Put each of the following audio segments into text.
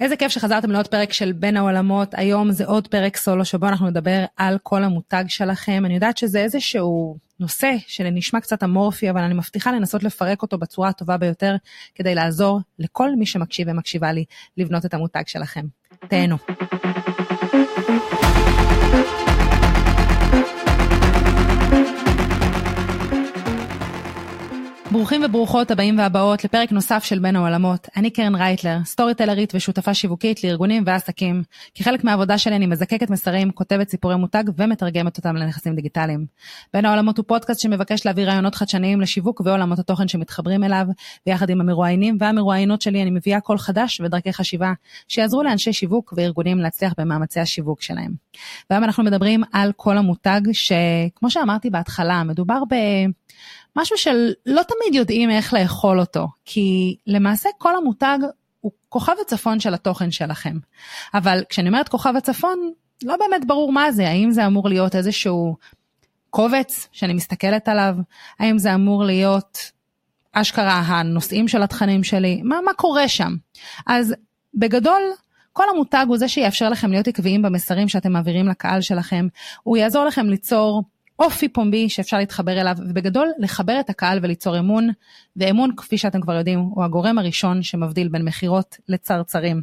איזה כיף שחזרתם לעוד פרק של בין העולמות, היום זה עוד פרק סולו שבו אנחנו נדבר על כל המותג שלכם. אני יודעת שזה איזשהו נושא שנשמע קצת אמורפי, אבל אני מבטיחה לנסות לפרק אותו בצורה הטובה ביותר, כדי לעזור לכל מי שמקשיב ומקשיבה לי לבנות את המותג שלכם. תהנו. ברוכים וברוכות הבאים והבאות לפרק נוסף של בין העולמות. אני קרן רייטלר, סטורי טלרית ושותפה שיווקית לארגונים ועסקים. כחלק מהעבודה שלי אני מזקקת מסרים, כותבת סיפורי מותג ומתרגמת אותם לנכסים דיגיטליים. בין העולמות הוא פודקאסט שמבקש להביא רעיונות חדשניים לשיווק ועולמות התוכן שמתחברים אליו, ויחד עם המרואיינים והמרואיינות שלי אני מביאה קול חדש ודרכי חשיבה שיעזרו לאנשי שיווק וארגונים להצליח במאמצי השיווק שלהם. והיום אנחנו מדברים על כל המותג שכמו שאמרתי בהתחלה, מדובר ב... משהו שלא תמיד יודעים איך לאכול אותו, כי למעשה כל המותג הוא כוכב הצפון של התוכן שלכם. אבל כשאני אומרת כוכב הצפון, לא באמת ברור מה זה, האם זה אמור להיות איזשהו קובץ שאני מסתכלת עליו, האם זה אמור להיות אשכרה הנושאים של התכנים שלי, מה, מה קורה שם. אז בגדול, כל המותג הוא זה שיאפשר לכם להיות עקביים במסרים שאתם מעבירים לקהל שלכם, הוא יעזור לכם ליצור אופי פומבי שאפשר להתחבר אליו, ובגדול לחבר את הקהל וליצור אמון, ואמון, כפי שאתם כבר יודעים, הוא הגורם הראשון שמבדיל בין מכירות לצרצרים.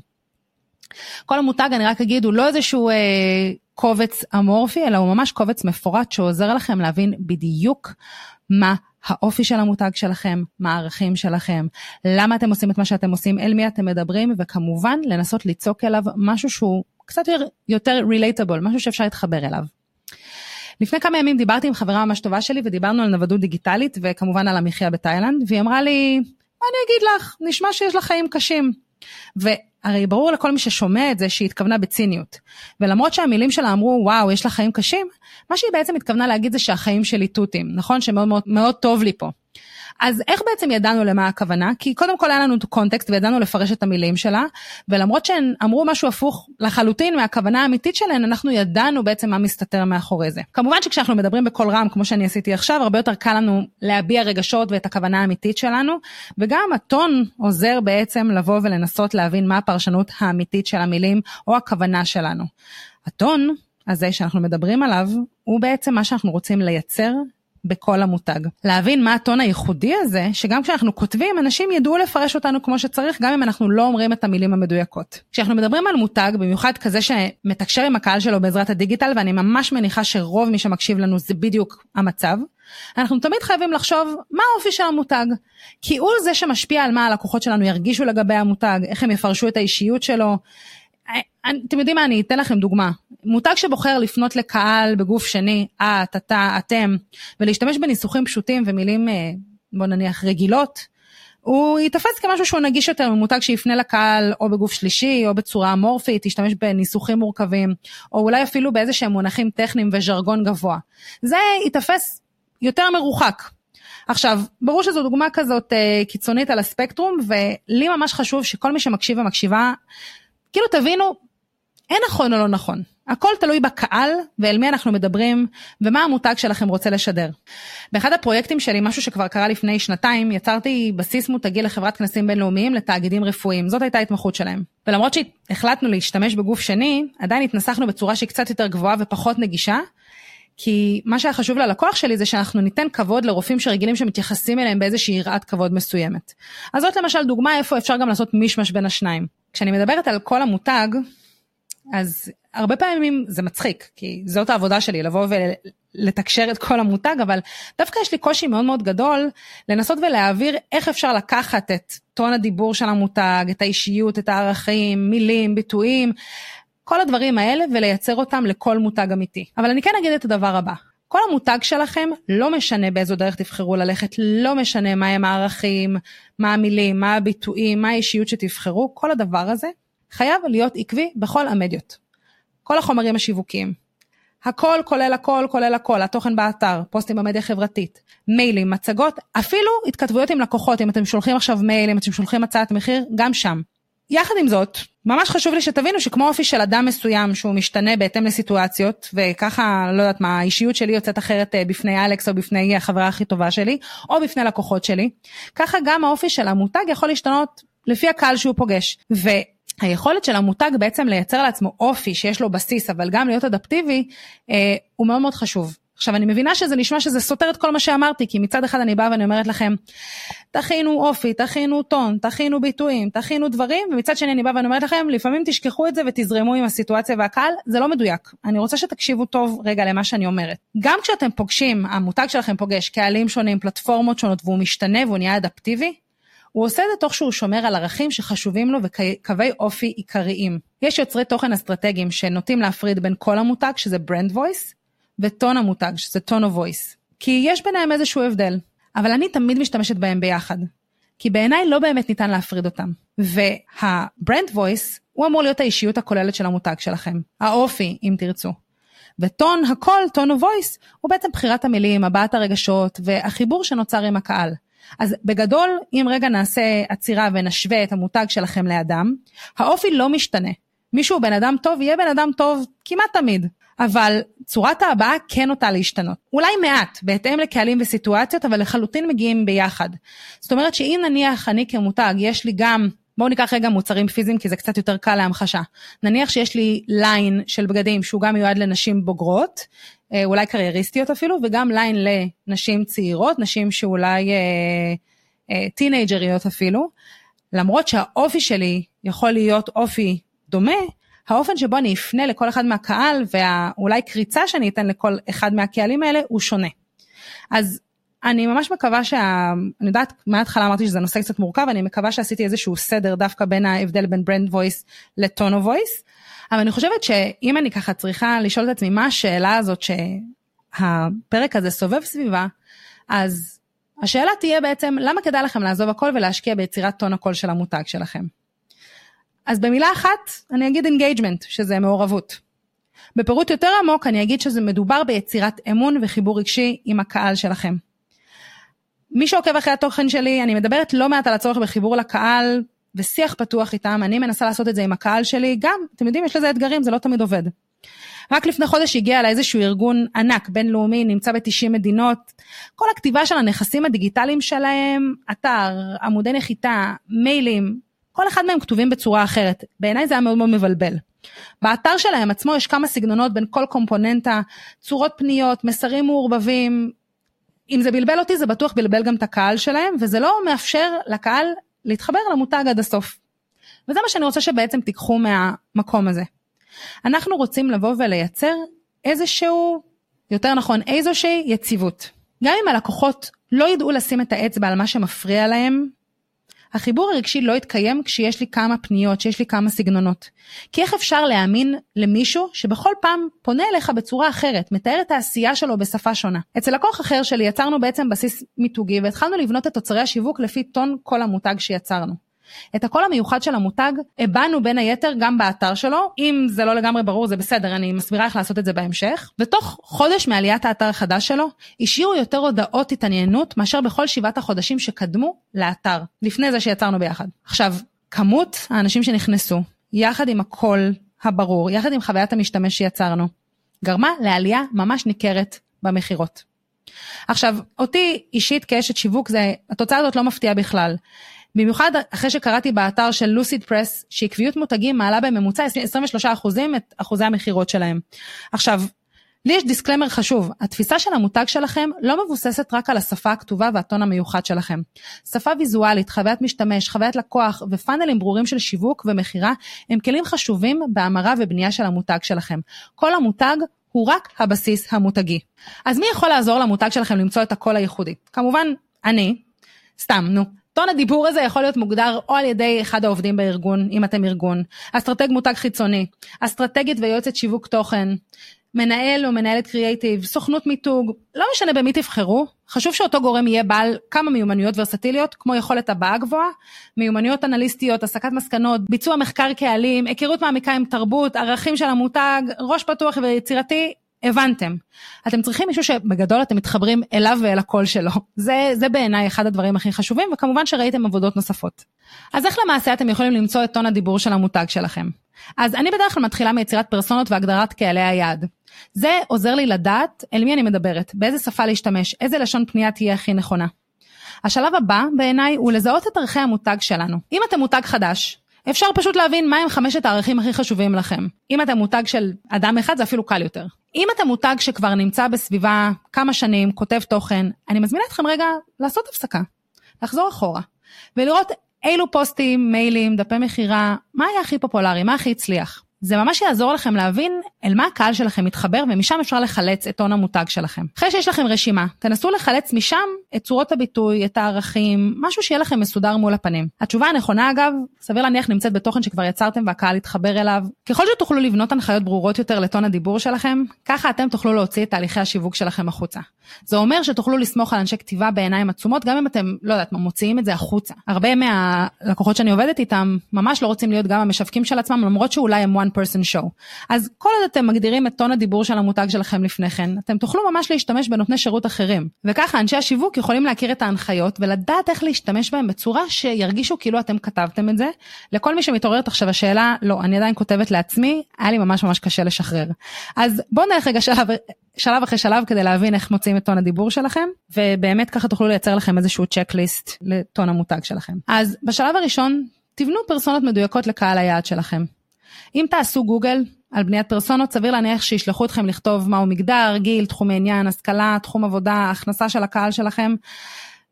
כל המותג, אני רק אגיד, הוא לא איזשהו אה, קובץ אמורפי, אלא הוא ממש קובץ מפורט שעוזר לכם להבין בדיוק מה האופי של המותג שלכם, מה הערכים שלכם, למה אתם עושים את מה שאתם עושים, אל מי אתם מדברים, וכמובן לנסות ליצוק אליו משהו שהוא קצת יותר relatable, משהו שאפשר להתחבר אליו. לפני כמה ימים דיברתי עם חברה ממש טובה שלי ודיברנו על נוודות דיגיטלית וכמובן על המחיה בתאילנד, והיא אמרה לי, מה אני אגיד לך, נשמע שיש לך חיים קשים. והרי ברור לכל מי ששומע את זה שהיא התכוונה בציניות. ולמרות שהמילים שלה אמרו, וואו, יש לך חיים קשים, מה שהיא בעצם התכוונה להגיד זה שהחיים שלי תותים, נכון? שמאוד מאוד, מאוד טוב לי פה. אז איך בעצם ידענו למה הכוונה? כי קודם כל היה לנו קונטקסט וידענו לפרש את המילים שלה, ולמרות שהן אמרו משהו הפוך לחלוטין מהכוונה האמיתית שלהן, אנחנו ידענו בעצם מה מסתתר מאחורי זה. כמובן שכשאנחנו מדברים בקול רם, כמו שאני עשיתי עכשיו, הרבה יותר קל לנו להביע רגשות ואת הכוונה האמיתית שלנו, וגם הטון עוזר בעצם לבוא ולנסות להבין מה הפרשנות האמיתית של המילים או הכוונה שלנו. הטון הזה שאנחנו מדברים עליו, הוא בעצם מה שאנחנו רוצים לייצר בכל המותג. להבין מה הטון הייחודי הזה, שגם כשאנחנו כותבים, אנשים ידעו לפרש אותנו כמו שצריך, גם אם אנחנו לא אומרים את המילים המדויקות. כשאנחנו מדברים על מותג, במיוחד כזה שמתקשר עם הקהל שלו בעזרת הדיגיטל, ואני ממש מניחה שרוב מי שמקשיב לנו זה בדיוק המצב, אנחנו תמיד חייבים לחשוב מה האופי של המותג. כי הוא זה שמשפיע על מה הלקוחות שלנו ירגישו לגבי המותג, איך הם יפרשו את האישיות שלו, אתם יודעים מה, אני אתן לכם דוגמה. מותג שבוחר לפנות לקהל בגוף שני, את, אתה, אתם, ולהשתמש בניסוחים פשוטים ומילים, אה, בוא נניח, רגילות, הוא ייתפס כמשהו שהוא נגיש יותר ממותג שיפנה לקהל או בגוף שלישי או בצורה אמורפית, ישתמש בניסוחים מורכבים, או אולי אפילו באיזה שהם מונחים טכניים וז'רגון גבוה. זה ייתפס יותר מרוחק. עכשיו, ברור שזו דוגמה כזאת אה, קיצונית על הספקטרום, ולי ממש חשוב שכל מי שמקשיב ומקשיבה, כאילו תבינו, אין נכון או לא נכון. הכל תלוי בקהל ואל מי אנחנו מדברים ומה המותג שלכם רוצה לשדר. באחד הפרויקטים שלי, משהו שכבר קרה לפני שנתיים, יצרתי בסיס מותגי לחברת כנסים בינלאומיים לתאגידים רפואיים. זאת הייתה ההתמחות שלהם. ולמרות שהחלטנו להשתמש בגוף שני, עדיין התנסחנו בצורה שהיא קצת יותר גבוהה ופחות נגישה. כי מה שהיה חשוב ללקוח שלי זה שאנחנו ניתן כבוד לרופאים שרגילים שמתייחסים אליהם באיזושהי יראת כבוד מסוימת. אז זאת למשל דוגמה איפה אפשר גם לעשות מישמש בין השניים. כשאני מדברת על כל המותג, אז הרבה פעמים זה מצחיק, כי זאת העבודה שלי, לבוא ולתקשר את כל המותג, אבל דווקא יש לי קושי מאוד מאוד גדול לנסות ולהעביר איך אפשר לקחת את טון הדיבור של המותג, את האישיות, את הערכים, מילים, ביטויים, כל הדברים האלה ולייצר אותם לכל מותג אמיתי. אבל אני כן אגיד את הדבר הבא, כל המותג שלכם, לא משנה באיזו דרך תבחרו ללכת, לא משנה מהם הערכים, מה המילים, מה הביטויים, מה האישיות שתבחרו, כל הדבר הזה חייב להיות עקבי בכל המדיות. כל החומרים השיווקיים. הכל כולל הכל כולל הכל, התוכן באתר, פוסטים במדיה חברתית, מיילים, מצגות, אפילו התכתבויות עם לקוחות, אם אתם שולחים עכשיו מייל, אם אתם שולחים הצעת מחיר, גם שם. יחד עם זאת, ממש חשוב לי שתבינו שכמו אופי של אדם מסוים שהוא משתנה בהתאם לסיטואציות, וככה, לא יודעת מה, האישיות שלי יוצאת אחרת אה, בפני אלכס או בפני החברה הכי טובה שלי, או בפני לקוחות שלי, ככה גם האופי של המותג יכול להשתנות לפי הקהל שהוא פוגש. ו... היכולת של המותג בעצם לייצר לעצמו אופי שיש לו בסיס, אבל גם להיות אדפטיבי, אה, הוא מאוד מאוד חשוב. עכשיו אני מבינה שזה נשמע שזה סותר את כל מה שאמרתי, כי מצד אחד אני באה ואני אומרת לכם, תכינו אופי, תכינו טון, תכינו ביטויים, תכינו דברים, ומצד שני אני באה ואני אומרת לכם, לפעמים תשכחו את זה ותזרמו עם הסיטואציה והקהל, זה לא מדויק. אני רוצה שתקשיבו טוב רגע למה שאני אומרת. גם כשאתם פוגשים, המותג שלכם פוגש קהלים שונים, פלטפורמות שונות, והוא משתנה והוא נהיה אדפטיבי, הוא עושה את זה תוך שהוא שומר על ערכים שחשובים לו וקווי אופי עיקריים. יש יוצרי תוכן אסטרטגיים שנוטים להפריד בין כל המותג, שזה brand voice, וטון המותג, שזה tone of voice. כי יש ביניהם איזשהו הבדל, אבל אני תמיד משתמשת בהם ביחד. כי בעיניי לא באמת ניתן להפריד אותם. וה brand voice הוא אמור להיות האישיות הכוללת של המותג שלכם, האופי אם תרצו. וטון הקול, tone of voice, הוא בעצם בחירת המילים, הבעת הרגשות והחיבור שנוצר עם הקהל. אז בגדול, אם רגע נעשה עצירה ונשווה את המותג שלכם לאדם, האופי לא משתנה. מישהו בן אדם טוב יהיה בן אדם טוב כמעט תמיד. אבל צורת ההבעה כן נוטה להשתנות. אולי מעט, בהתאם לקהלים וסיטואציות, אבל לחלוטין מגיעים ביחד. זאת אומרת שאם נניח אני כמותג, יש לי גם, בואו ניקח רגע מוצרים פיזיים כי זה קצת יותר קל להמחשה. נניח שיש לי ליין של בגדים שהוא גם מיועד לנשים בוגרות, אה, אולי קרייריסטיות אפילו, וגם ליין לנשים צעירות, נשים שאולי אה, אה, טינאייג'ריות אפילו. למרות שהאופי שלי יכול להיות אופי דומה, האופן שבו אני אפנה לכל אחד מהקהל ואולי קריצה שאני אתן לכל אחד מהקהלים האלה הוא שונה. אז אני ממש מקווה שה... אני יודעת, מההתחלה אמרתי שזה נושא קצת מורכב, אני מקווה שעשיתי איזשהו סדר דווקא בין ההבדל בין brand voice ל tone of voice, אבל אני חושבת שאם אני ככה צריכה לשאול את עצמי מה השאלה הזאת שהפרק הזה סובב סביבה, אז השאלה תהיה בעצם למה כדאי לכם לעזוב הכל ולהשקיע ביצירת טון הקול של המותג שלכם. אז במילה אחת אני אגיד engagement, שזה מעורבות. בפירוט יותר עמוק אני אגיד שזה מדובר ביצירת אמון וחיבור רגשי עם הקהל שלכם. מי שעוקב אחרי התוכן שלי, אני מדברת לא מעט על הצורך בחיבור לקהל ושיח פתוח איתם, אני מנסה לעשות את זה עם הקהל שלי, גם, אתם יודעים, יש לזה אתגרים, זה לא תמיד עובד. רק לפני חודש הגיע אליי איזשהו ארגון ענק, בינלאומי, נמצא ב-90 מדינות. כל הכתיבה של הנכסים הדיגיטליים שלהם, אתר, עמודי נחיתה, מיילים, כל אחד מהם כתובים בצורה אחרת. בעיניי זה היה מאוד מאוד מבלבל. באתר שלהם עצמו יש כמה סגנונות בין כל קומפוננטה, צורות פניות, מסרים מעורבבים. אם זה בלבל אותי זה בטוח בלבל גם את הקהל שלהם, וזה לא מאפשר לקהל להתחבר למותג עד הסוף. וזה מה שאני רוצה שבעצם תיקחו מהמקום הזה. אנחנו רוצים לבוא ולייצר איזשהו, יותר נכון איזושהי יציבות. גם אם הלקוחות לא ידעו לשים את האצבע על מה שמפריע להם, החיבור הרגשי לא יתקיים כשיש לי כמה פניות, שיש לי כמה סגנונות. כי איך אפשר להאמין למישהו שבכל פעם פונה אליך בצורה אחרת, מתאר את העשייה שלו בשפה שונה. אצל לקוח אחר שלי יצרנו בעצם בסיס מיתוגי והתחלנו לבנות את תוצרי השיווק לפי טון כל המותג שיצרנו. את הקול המיוחד של המותג הבענו בין היתר גם באתר שלו, אם זה לא לגמרי ברור זה בסדר, אני מסבירה איך לעשות את זה בהמשך. ותוך חודש מעליית האתר החדש שלו, השאירו יותר הודעות התעניינות מאשר בכל שבעת החודשים שקדמו לאתר, לפני זה שיצרנו ביחד. עכשיו, כמות האנשים שנכנסו, יחד עם הקול הברור, יחד עם חוויית המשתמש שיצרנו, גרמה לעלייה ממש ניכרת במכירות. עכשיו, אותי אישית כאשת שיווק, זה, התוצאה הזאת לא מפתיעה בכלל. במיוחד אחרי שקראתי באתר של לוסיד פרס שעקביות מותגים מעלה בממוצע 23% את אחוזי המכירות שלהם. עכשיו, לי יש דיסקלמר חשוב, התפיסה של המותג שלכם לא מבוססת רק על השפה הכתובה והטון המיוחד שלכם. שפה ויזואלית, חוויית משתמש, חוויית לקוח ופאנלים ברורים של שיווק ומכירה הם כלים חשובים בהמרה ובנייה של המותג שלכם. כל המותג הוא רק הבסיס המותגי. אז מי יכול לעזור למותג שלכם למצוא את הקול הייחודי? כמובן, אני, סתם, נו, טון הדיבור הזה יכול להיות מוגדר או על ידי אחד העובדים בארגון, אם אתם ארגון, אסטרטג מותג חיצוני, אסטרטגית ויועצת שיווק תוכן, מנהל או מנהלת קריאייטיב, סוכנות מיתוג, לא משנה במי תבחרו, חשוב שאותו גורם יהיה בעל כמה מיומנויות ורסטיליות, כמו יכולת הבעה גבוהה, מיומנויות אנליסטיות, הסקת מסקנות, ביצוע מחקר קהלים, היכרות מעמיקה עם תרבות, ערכים של המותג, ראש פתוח ויצירתי, הבנתם. אתם צריכים מישהו שבגדול אתם מתחברים אליו ואל הקול שלו. זה, זה בעיניי אחד הדברים הכי חשובים, וכמובן שראיתם עבודות נוספות. אז איך למעשה אתם יכולים למצוא את טון הדיבור של המותג שלכם? אז אני בדרך כלל מתחילה מיצירת פרסונות והגדרת קהלי היעד. זה עוזר לי לדעת אל מי אני מדברת, באיזה שפה להשתמש, איזה לשון פנייה תהיה הכי נכונה. השלב הבא בעיניי הוא לזהות את ערכי המותג שלנו. אם אתם מותג חדש, אפשר פשוט להבין מהם חמשת הערכים הכי חשובים לכם. אם אתם מותג של אדם אחד זה אפילו קל יותר. אם אתם מותג שכבר נמצא בסביבה כמה שנים, כותב תוכן, אני מזמינה אתכם רגע לעשות הפסקה, לחזור אחורה, ולראות אילו פוסטים, מיילים, דפי מכירה, מה היה הכי פופולרי, מה הכי הצליח. זה ממש יעזור לכם להבין אל מה הקהל שלכם מתחבר ומשם אפשר לחלץ את הון המותג שלכם. אחרי שיש לכם רשימה, תנסו לחלץ משם את צורות הביטוי, את הערכים, משהו שיהיה לכם מסודר מול הפנים. התשובה הנכונה אגב, סביר להניח נמצאת בתוכן שכבר יצרתם והקהל יתחבר אליו. ככל שתוכלו לבנות הנחיות ברורות יותר לטון הדיבור שלכם, ככה אתם תוכלו להוציא את תהליכי השיווק שלכם החוצה. זה אומר שתוכלו לסמוך על אנשי כתיבה בעיניים עצומות, גם אם אתם, לא יודעת, מוציאים את זה החוצה. הרבה מהלקוחות שאני עובדת איתם, ממש לא רוצים להיות גם המשווקים של עצמם, למרות שאולי הם one person show. אז כל עוד אתם מגדירים את טון הדיבור של המותג שלכם לפני כן, אתם תוכלו ממש להשתמש בנותני שירות אחרים. וככה אנשי השיווק יכולים להכיר את ההנחיות ולדעת איך להשתמש בהם בצורה שירגישו כאילו אתם כתבתם את זה. לכל מי שמתעוררת עכשיו השאלה, לא, אני עדיין כותבת לעצמי, היה לי ממש ממש קשה לשחרר. אז בואו נלך רגע שלב, שלב אחרי שלב כדי להבין איך מוציאים את טון הדיבור שלכם, ובאמת ככה תוכלו לייצר לכם איזשהו צ'קליסט לטון המותג שלכם. אז בשלב הראשון, תבנו פרסונות מדויקות לקהל היעד שלכם. אם תעשו גוגל על בניית פרסונות, סביר להניח שישלחו אתכם לכתוב מהו מגדר, גיל, תחומי עניין, השכלה, תחום עבודה, הכנסה של הקהל שלכם.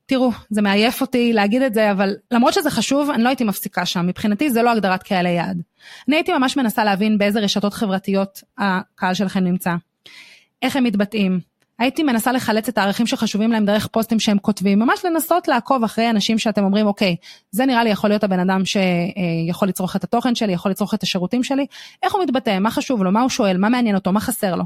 תראו, זה מעייף אותי להגיד את זה, אבל למרות שזה חשוב, אני לא הייתי מפסיקה שם. מבחינתי זה לא הגדרת קהל היעד. אני הייתי ממש מנסה להבין באיזה רשתות חברתיות הקהל שלכם נמצא. איך הם מתבטאים, הייתי מנסה לחלץ את הערכים שחשובים להם דרך פוסטים שהם כותבים, ממש לנסות לעקוב אחרי אנשים שאתם אומרים, אוקיי, זה נראה לי יכול להיות הבן אדם שיכול לצרוך את התוכן שלי, יכול לצרוך את השירותים שלי, איך הוא מתבטא, מה חשוב לו, מה הוא שואל, מה מעניין אותו, מה חסר לו.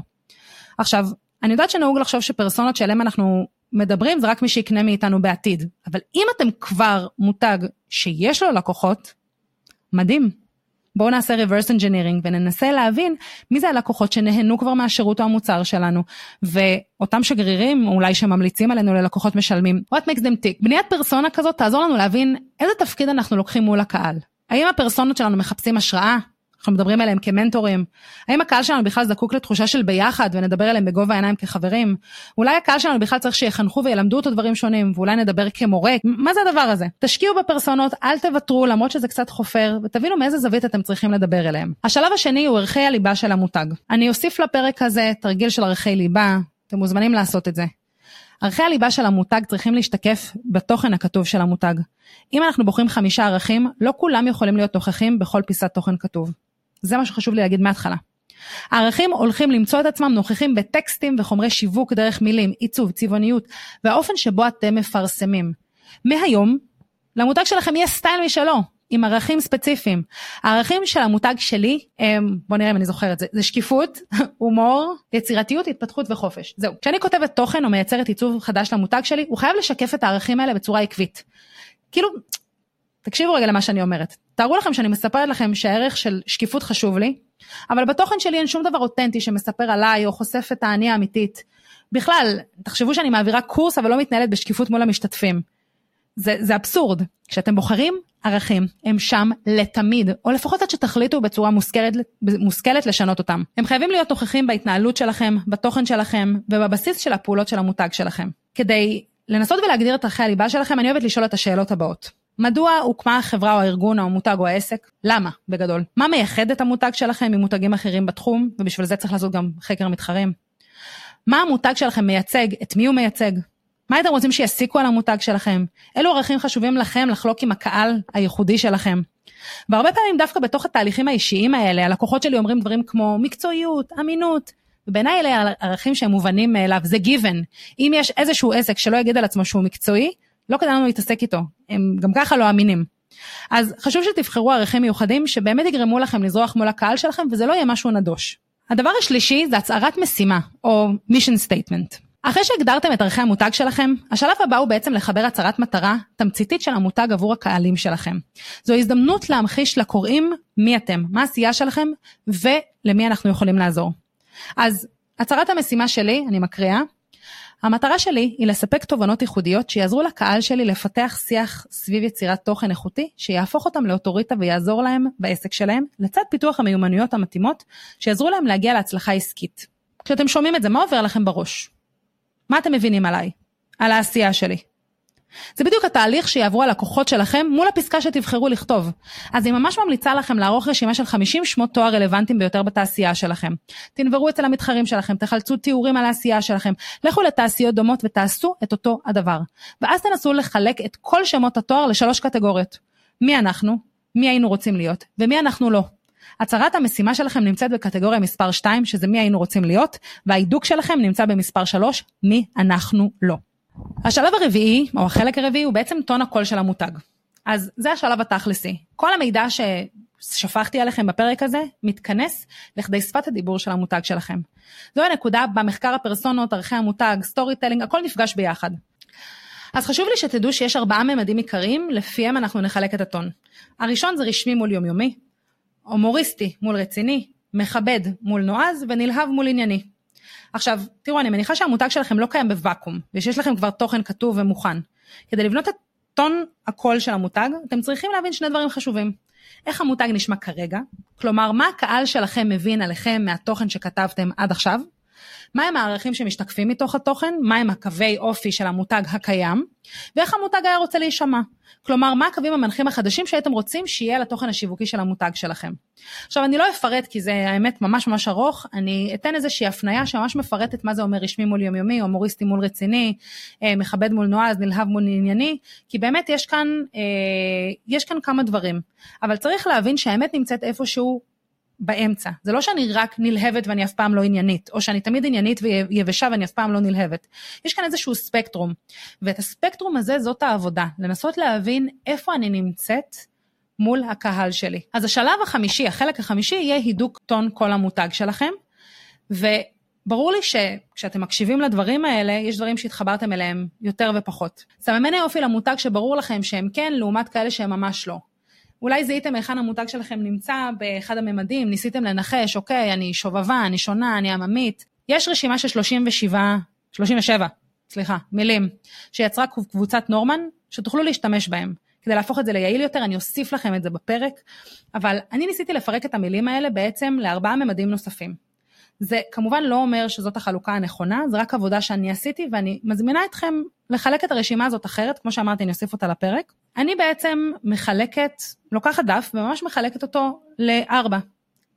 עכשיו, אני יודעת שנהוג לחשוב שפרסונות שעליהם אנחנו מדברים זה רק מי שיקנה מאיתנו בעתיד, אבל אם אתם כבר מותג שיש לו לקוחות, מדהים. בואו נעשה reverse engineering וננסה להבין מי זה הלקוחות שנהנו כבר מהשירות או המוצר שלנו, ואותם שגרירים אולי שממליצים עלינו ללקוחות משלמים. what makes them tick. בניית פרסונה כזאת תעזור לנו להבין איזה תפקיד אנחנו לוקחים מול הקהל. האם הפרסונות שלנו מחפשים השראה? אנחנו מדברים עליהם כמנטורים. האם הקהל שלנו בכלל זקוק לתחושה של ביחד ונדבר אליהם בגובה העיניים כחברים? אולי הקהל שלנו בכלל צריך שיחנכו וילמדו אותו דברים שונים, ואולי נדבר כמורה? מה זה הדבר הזה? תשקיעו בפרסונות, אל תוותרו למרות שזה קצת חופר, ותבינו מאיזה זווית אתם צריכים לדבר אליהם. השלב השני הוא ערכי הליבה של המותג. אני אוסיף לפרק הזה תרגיל של ערכי ליבה, אתם מוזמנים לעשות את זה. ערכי הליבה של המותג צריכים להשתקף בתוכן הכתוב של המותג. אם אנחנו בוחרים חמישה ערכים, לא כולם יכולים להיות נוכחים בכל פיסת תוכן כתוב. זה מה שחשוב לי להגיד מההתחלה. הערכים הולכים למצוא את עצמם נוכחים בטקסטים וחומרי שיווק דרך מילים, עיצוב, צבעוניות, והאופן שבו אתם מפרסמים. מהיום, למותג שלכם יהיה סטייל משלו, עם ערכים ספציפיים. הערכים של המותג שלי הם, בוא נראה אם אני זוכרת, זה, זה שקיפות, הומור, יצירתיות, התפתחות וחופש. זהו. כשאני כותבת תוכן או מייצרת עיצוב חדש למותג שלי, הוא חייב לשקף את הערכים האלה בצורה עקבית. כאילו, תקשיבו רגע למה שאני אומרת. תארו לכם שאני מספרת לכם שהערך של שקיפות חשוב לי, אבל בתוכן שלי אין שום דבר אותנטי שמספר עליי או חושף את האני האמיתית. בכלל, תחשבו שאני מעבירה קורס אבל לא מתנהלת בשקיפות מול המשתתפים. זה, זה אבסורד. כשאתם בוחרים ערכים, הם שם לתמיד, או לפחות עד שתחליטו בצורה מושכלת, מושכלת לשנות אותם. הם חייבים להיות נוכחים בהתנהלות שלכם, בתוכן שלכם, ובבסיס של הפעולות של המותג שלכם. כדי לנסות ולהגדיר את ערכי הליבה שלכם, אני אוהבת לשאול את השאלות הבאות. מדוע הוקמה החברה או הארגון או המותג או העסק? למה, בגדול? מה מייחד את המותג שלכם ממותגים אחרים בתחום, ובשביל זה צריך לעשות גם חקר מתחרים? מה המותג שלכם מייצג? את מי הוא מייצג? מה אתם רוצים שיסיקו על המותג שלכם? אילו ערכים חשובים לכם לחלוק עם הקהל הייחודי שלכם? והרבה פעמים דווקא בתוך התהליכים האישיים האלה, הלקוחות שלי אומרים דברים כמו מקצועיות, אמינות, ובעיניי אלה ערכים שהם מובנים מאליו, זה given. אם יש איזשהו עסק שלא יגיד על עצמו שהוא מקצועי, לא כדאי לנו להתעסק איתו, הם גם ככה לא אמינים. אז חשוב שתבחרו ערכים מיוחדים שבאמת יגרמו לכם לזרוח מול הקהל שלכם וזה לא יהיה משהו נדוש. הדבר השלישי זה הצהרת משימה או mission statement. אחרי שהגדרתם את ערכי המותג שלכם, השלב הבא הוא בעצם לחבר הצהרת מטרה תמציתית של המותג עבור הקהלים שלכם. זו הזדמנות להמחיש לקוראים מי אתם, מה העשייה שלכם ולמי אנחנו יכולים לעזור. אז הצהרת המשימה שלי, אני מקריאה, המטרה שלי היא לספק תובנות ייחודיות שיעזרו לקהל שלי לפתח שיח סביב יצירת תוכן איכותי, שיהפוך אותם לאוטוריטה ויעזור להם בעסק שלהם, לצד פיתוח המיומנויות המתאימות, שיעזרו להם להגיע להצלחה עסקית. כשאתם שומעים את זה, מה עובר לכם בראש? מה אתם מבינים עליי? על העשייה שלי? זה בדיוק התהליך שיעברו הלקוחות שלכם מול הפסקה שתבחרו לכתוב. אז אני ממש ממליצה לכם לערוך רשימה של 50 שמות תואר רלוונטיים ביותר בתעשייה שלכם. תנברו אצל המתחרים שלכם, תחלצו תיאורים על העשייה שלכם, לכו לתעשיות דומות ותעשו את אותו הדבר. ואז תנסו לחלק את כל שמות התואר לשלוש קטגוריות. מי אנחנו, מי היינו רוצים להיות, ומי אנחנו לא. הצהרת המשימה שלכם נמצאת בקטגוריה מספר 2, שזה מי היינו רוצים להיות, וההידוק שלכם נמצא במספר 3, מי אנחנו לא. השלב הרביעי, או החלק הרביעי, הוא בעצם טון הקול של המותג. אז זה השלב התכלסי. כל המידע ששפכתי עליכם בפרק הזה, מתכנס לכדי שפת הדיבור של המותג שלכם. זו הנקודה במחקר הפרסונות, ערכי המותג, storytelling, הכל נפגש ביחד. אז חשוב לי שתדעו שיש ארבעה ממדים עיקריים, לפיהם אנחנו נחלק את הטון. הראשון זה רשמי מול יומיומי, הומוריסטי מול רציני, מכבד מול נועז ונלהב מול ענייני. עכשיו, תראו, אני מניחה שהמותג שלכם לא קיים בוואקום, ושיש לכם כבר תוכן כתוב ומוכן. כדי לבנות את טון הקול של המותג, אתם צריכים להבין שני דברים חשובים. איך המותג נשמע כרגע, כלומר, מה הקהל שלכם מבין עליכם מהתוכן שכתבתם עד עכשיו, מהם הערכים שמשתקפים מתוך התוכן, מהם הקווי אופי של המותג הקיים, ואיך המותג היה רוצה להישמע. כלומר, מה הקווים המנחים החדשים שהייתם רוצים שיהיה לתוכן השיווקי של המותג שלכם. עכשיו, אני לא אפרט כי זה האמת ממש ממש ארוך, אני אתן איזושהי הפנייה שממש מפרטת מה זה אומר רשמי מול יומיומי, הומוריסטי מול רציני, אה, מכבד מול נועז, נלהב מול ענייני, כי באמת יש כאן, אה, יש כאן כמה דברים. אבל צריך להבין שהאמת נמצאת איפשהו באמצע. זה לא שאני רק נלהבת ואני אף פעם לא עניינית, או שאני תמיד עניינית ויבשה ואני אף פעם לא נלהבת. יש כאן איזשהו ספקטרום, ואת הספקטרום הזה זאת העבודה, לנסות להבין איפה אני נמצאת מול הקהל שלי. אז השלב החמישי, החלק החמישי, יהיה הידוק טון כל המותג שלכם, וברור לי שכשאתם מקשיבים לדברים האלה, יש דברים שהתחברתם אליהם יותר ופחות. סממני אופי למותג שברור לכם שהם כן, לעומת כאלה שהם ממש לא. אולי זיהיתם היכן המותג שלכם נמצא באחד הממדים, ניסיתם לנחש, אוקיי, אני שובבה, אני שונה, אני עממית. יש רשימה של 37, 37, סליחה, מילים, שיצרה קבוצת נורמן, שתוכלו להשתמש בהם. כדי להפוך את זה ליעיל יותר, אני אוסיף לכם את זה בפרק, אבל אני ניסיתי לפרק את המילים האלה בעצם לארבעה ממדים נוספים. זה כמובן לא אומר שזאת החלוקה הנכונה, זה רק עבודה שאני עשיתי ואני מזמינה אתכם לחלק את הרשימה הזאת אחרת, כמו שאמרתי, אני אוסיף אותה לפרק. אני בעצם מחלקת, לוקחת דף וממש מחלקת אותו לארבע.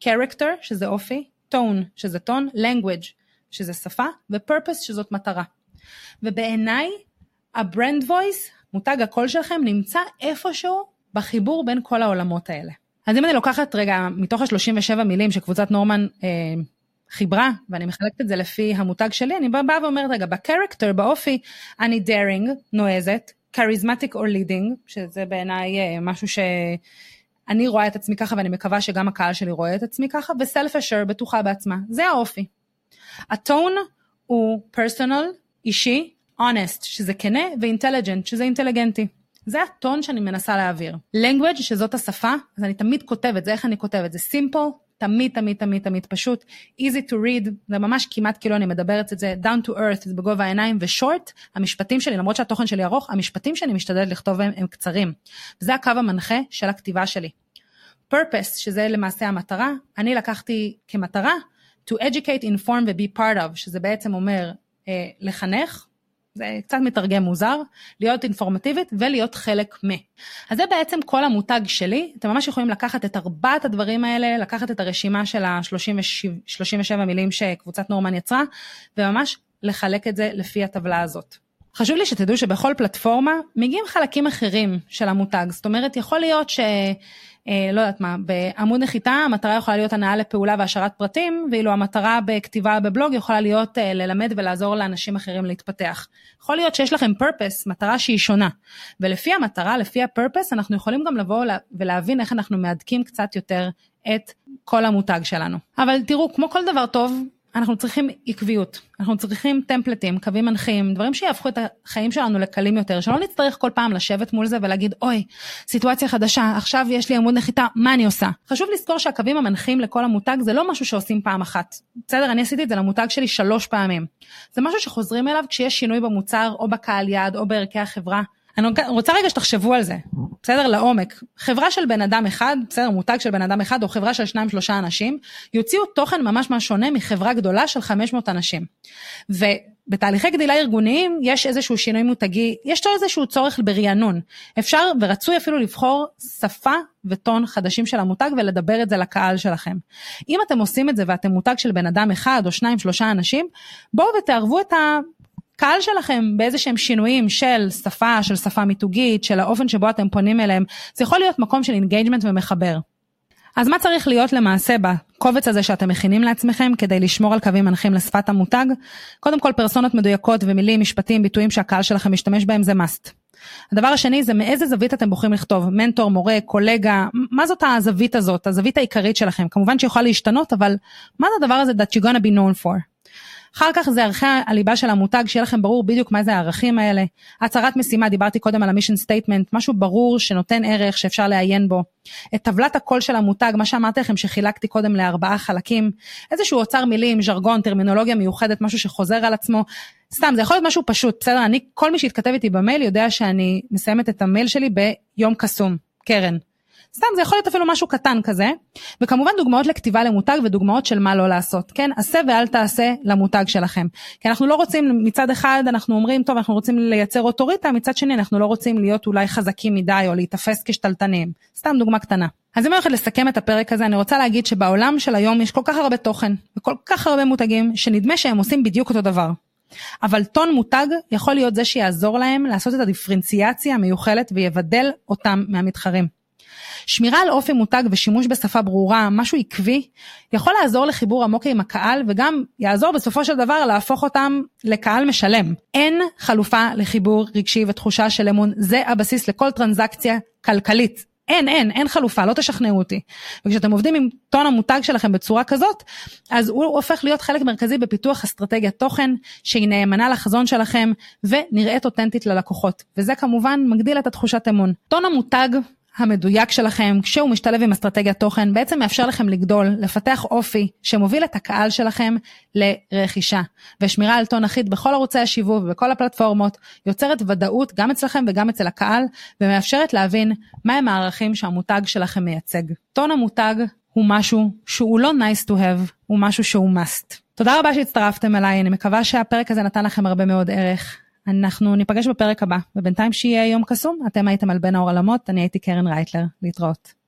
character, שזה אופי, tone, שזה טון, language, שזה שפה, ו-purpose, שזאת מטרה. ובעיניי, ה-brand voice, מותג הקול שלכם, נמצא איפשהו בחיבור בין כל העולמות האלה. אז אם אני לוקחת רגע מתוך ה-37 מילים שקבוצת נורמן אה, חיברה, ואני מחלקת את זה לפי המותג שלי, אני באה ואומרת, רגע, ב character, באופי, אני daring, נועזת, charismatic או leading, שזה בעיניי אה, משהו שאני רואה את עצמי ככה, ואני מקווה שגם הקהל שלי רואה את עצמי ככה, ו self-assured, בטוחה בעצמה, זה האופי. הטון הוא personal, אישי, honest, שזה כנה, ואינטליג'נט, שזה אינטליגנטי. זה הטון שאני מנסה להעביר. language, שזאת השפה, אז אני תמיד כותבת, זה איך אני כותבת, זה simple, תמיד תמיד תמיד תמיד פשוט, easy to read, זה ממש כמעט כאילו אני מדברת את זה, down to earth, זה בגובה העיניים, ושורט, המשפטים שלי, למרות שהתוכן שלי ארוך, המשפטים שאני משתדלת לכתוב בהם הם קצרים. וזה הקו המנחה של הכתיבה שלי. purpose, שזה למעשה המטרה, אני לקחתי כמטרה to educate, inform ו-be part of, שזה בעצם אומר אה, לחנך, זה קצת מתרגם מוזר, להיות אינפורמטיבית ולהיות חלק מ. אז זה בעצם כל המותג שלי, אתם ממש יכולים לקחת את ארבעת הדברים האלה, לקחת את הרשימה של ה-37 מילים שקבוצת נורמן יצרה, וממש לחלק את זה לפי הטבלה הזאת. חשוב לי שתדעו שבכל פלטפורמה מגיעים חלקים אחרים של המותג, זאת אומרת יכול להיות ש... אה, לא יודעת מה, בעמוד נחיתה המטרה יכולה להיות הנאה לפעולה והשארת פרטים, ואילו המטרה בכתיבה בבלוג יכולה להיות אה, ללמד ולעזור לאנשים אחרים להתפתח. יכול להיות שיש לכם purpose, מטרה שהיא שונה, ולפי המטרה, לפי ה-purpose, אנחנו יכולים גם לבוא ולהבין איך אנחנו מהדקים קצת יותר את כל המותג שלנו. אבל תראו, כמו כל דבר טוב, אנחנו צריכים עקביות, אנחנו צריכים טמפלטים, קווים מנחים, דברים שיהפכו את החיים שלנו לקלים יותר, שלא נצטרך כל פעם לשבת מול זה ולהגיד, אוי, סיטואציה חדשה, עכשיו יש לי עמוד נחיתה, מה אני עושה? חשוב לזכור שהקווים המנחים לכל המותג זה לא משהו שעושים פעם אחת. בסדר, אני עשיתי את זה למותג שלי שלוש פעמים. זה משהו שחוזרים אליו כשיש שינוי במוצר, או בקהל יעד, או בערכי החברה. אני רוצה רגע שתחשבו על זה, בסדר? לעומק. חברה של בן אדם אחד, בסדר, מותג של בן אדם אחד, או חברה של שניים שלושה אנשים, יוציאו תוכן ממש ממש שונה מחברה גדולה של 500 אנשים. בתהליכי גדילה ארגוניים יש איזשהו שינוי מותגי, יש איזשהו צורך ברענון. אפשר ורצוי אפילו לבחור שפה וטון חדשים של המותג ולדבר את זה לקהל שלכם. אם אתם עושים את זה ואתם מותג של בן אדם אחד או שניים שלושה אנשים, בואו ותערבו את הקהל שלכם באיזה שהם שינויים של שפה, של שפה מיתוגית, של האופן שבו אתם פונים אליהם. זה יכול להיות מקום של engagement ומחבר. אז מה צריך להיות למעשה בקובץ הזה שאתם מכינים לעצמכם כדי לשמור על קווים מנחים לשפת המותג? קודם כל פרסונות מדויקות ומילים, משפטים, ביטויים שהקהל שלכם משתמש בהם זה must. הדבר השני זה מאיזה זווית אתם בוחרים לכתוב, מנטור, מורה, קולגה, מה זאת הזווית הזאת, הזווית העיקרית שלכם, כמובן שיכולה להשתנות, אבל מה זה הדבר הזה that you're gonna be known for? אחר כך זה ערכי הליבה של המותג, שיהיה לכם ברור בדיוק מה זה הערכים האלה. הצהרת משימה, דיברתי קודם על ה mission statement, משהו ברור שנותן ערך שאפשר לעיין בו. את טבלת הקול של המותג, מה שאמרתי לכם שחילקתי קודם לארבעה חלקים, איזשהו אוצר מילים, ז'רגון, טרמינולוגיה מיוחדת, משהו שחוזר על עצמו. סתם, זה יכול להיות משהו פשוט, בסדר? אני, כל מי שהתכתב איתי במייל יודע שאני מסיימת את המייל שלי ביום קסום, קרן. סתם זה יכול להיות אפילו משהו קטן כזה, וכמובן דוגמאות לכתיבה למותג ודוגמאות של מה לא לעשות, כן? עשה ואל תעשה למותג שלכם. כי אנחנו לא רוצים, מצד אחד אנחנו אומרים, טוב, אנחנו רוצים לייצר אוטוריטה, מצד שני אנחנו לא רוצים להיות אולי חזקים מדי או להיתפס כשתלטנים. סתם דוגמה קטנה. אז אם אני הולכת לסכם את הפרק הזה, אני רוצה להגיד שבעולם של היום יש כל כך הרבה תוכן וכל כך הרבה מותגים, שנדמה שהם עושים בדיוק אותו דבר. אבל טון מותג יכול להיות זה שיעזור להם לעשות את הדיפרנציאציה המיוחלת ויבדל אותם מהמתחרים. שמירה על אופי מותג ושימוש בשפה ברורה, משהו עקבי, יכול לעזור לחיבור עמוק עם הקהל וגם יעזור בסופו של דבר להפוך אותם לקהל משלם. אין חלופה לחיבור רגשי ותחושה של אמון, זה הבסיס לכל טרנזקציה כלכלית. אין, אין, אין חלופה, לא תשכנעו אותי. וכשאתם עובדים עם טון המותג שלכם בצורה כזאת, אז הוא הופך להיות חלק מרכזי בפיתוח אסטרטגיית תוכן, שהיא נאמנה לחזון שלכם ונראית אותנטית ללקוחות. וזה כמובן מגדיל את התחושת אמון. טון המותג המדויק שלכם, כשהוא משתלב עם אסטרטגיית תוכן, בעצם מאפשר לכם לגדול, לפתח אופי שמוביל את הקהל שלכם לרכישה. ושמירה על טון אחיד בכל ערוצי השיווק ובכל הפלטפורמות, יוצרת ודאות גם אצלכם וגם אצל הקהל, ומאפשרת להבין מהם הערכים שהמותג שלכם מייצג. טון המותג הוא משהו שהוא לא nice to have, הוא משהו שהוא must. תודה רבה שהצטרפתם אליי, אני מקווה שהפרק הזה נתן לכם הרבה מאוד ערך. אנחנו ניפגש בפרק הבא, ובינתיים שיהיה יום קסום, אתם הייתם על בין העולמות, אני הייתי קרן רייטלר, להתראות.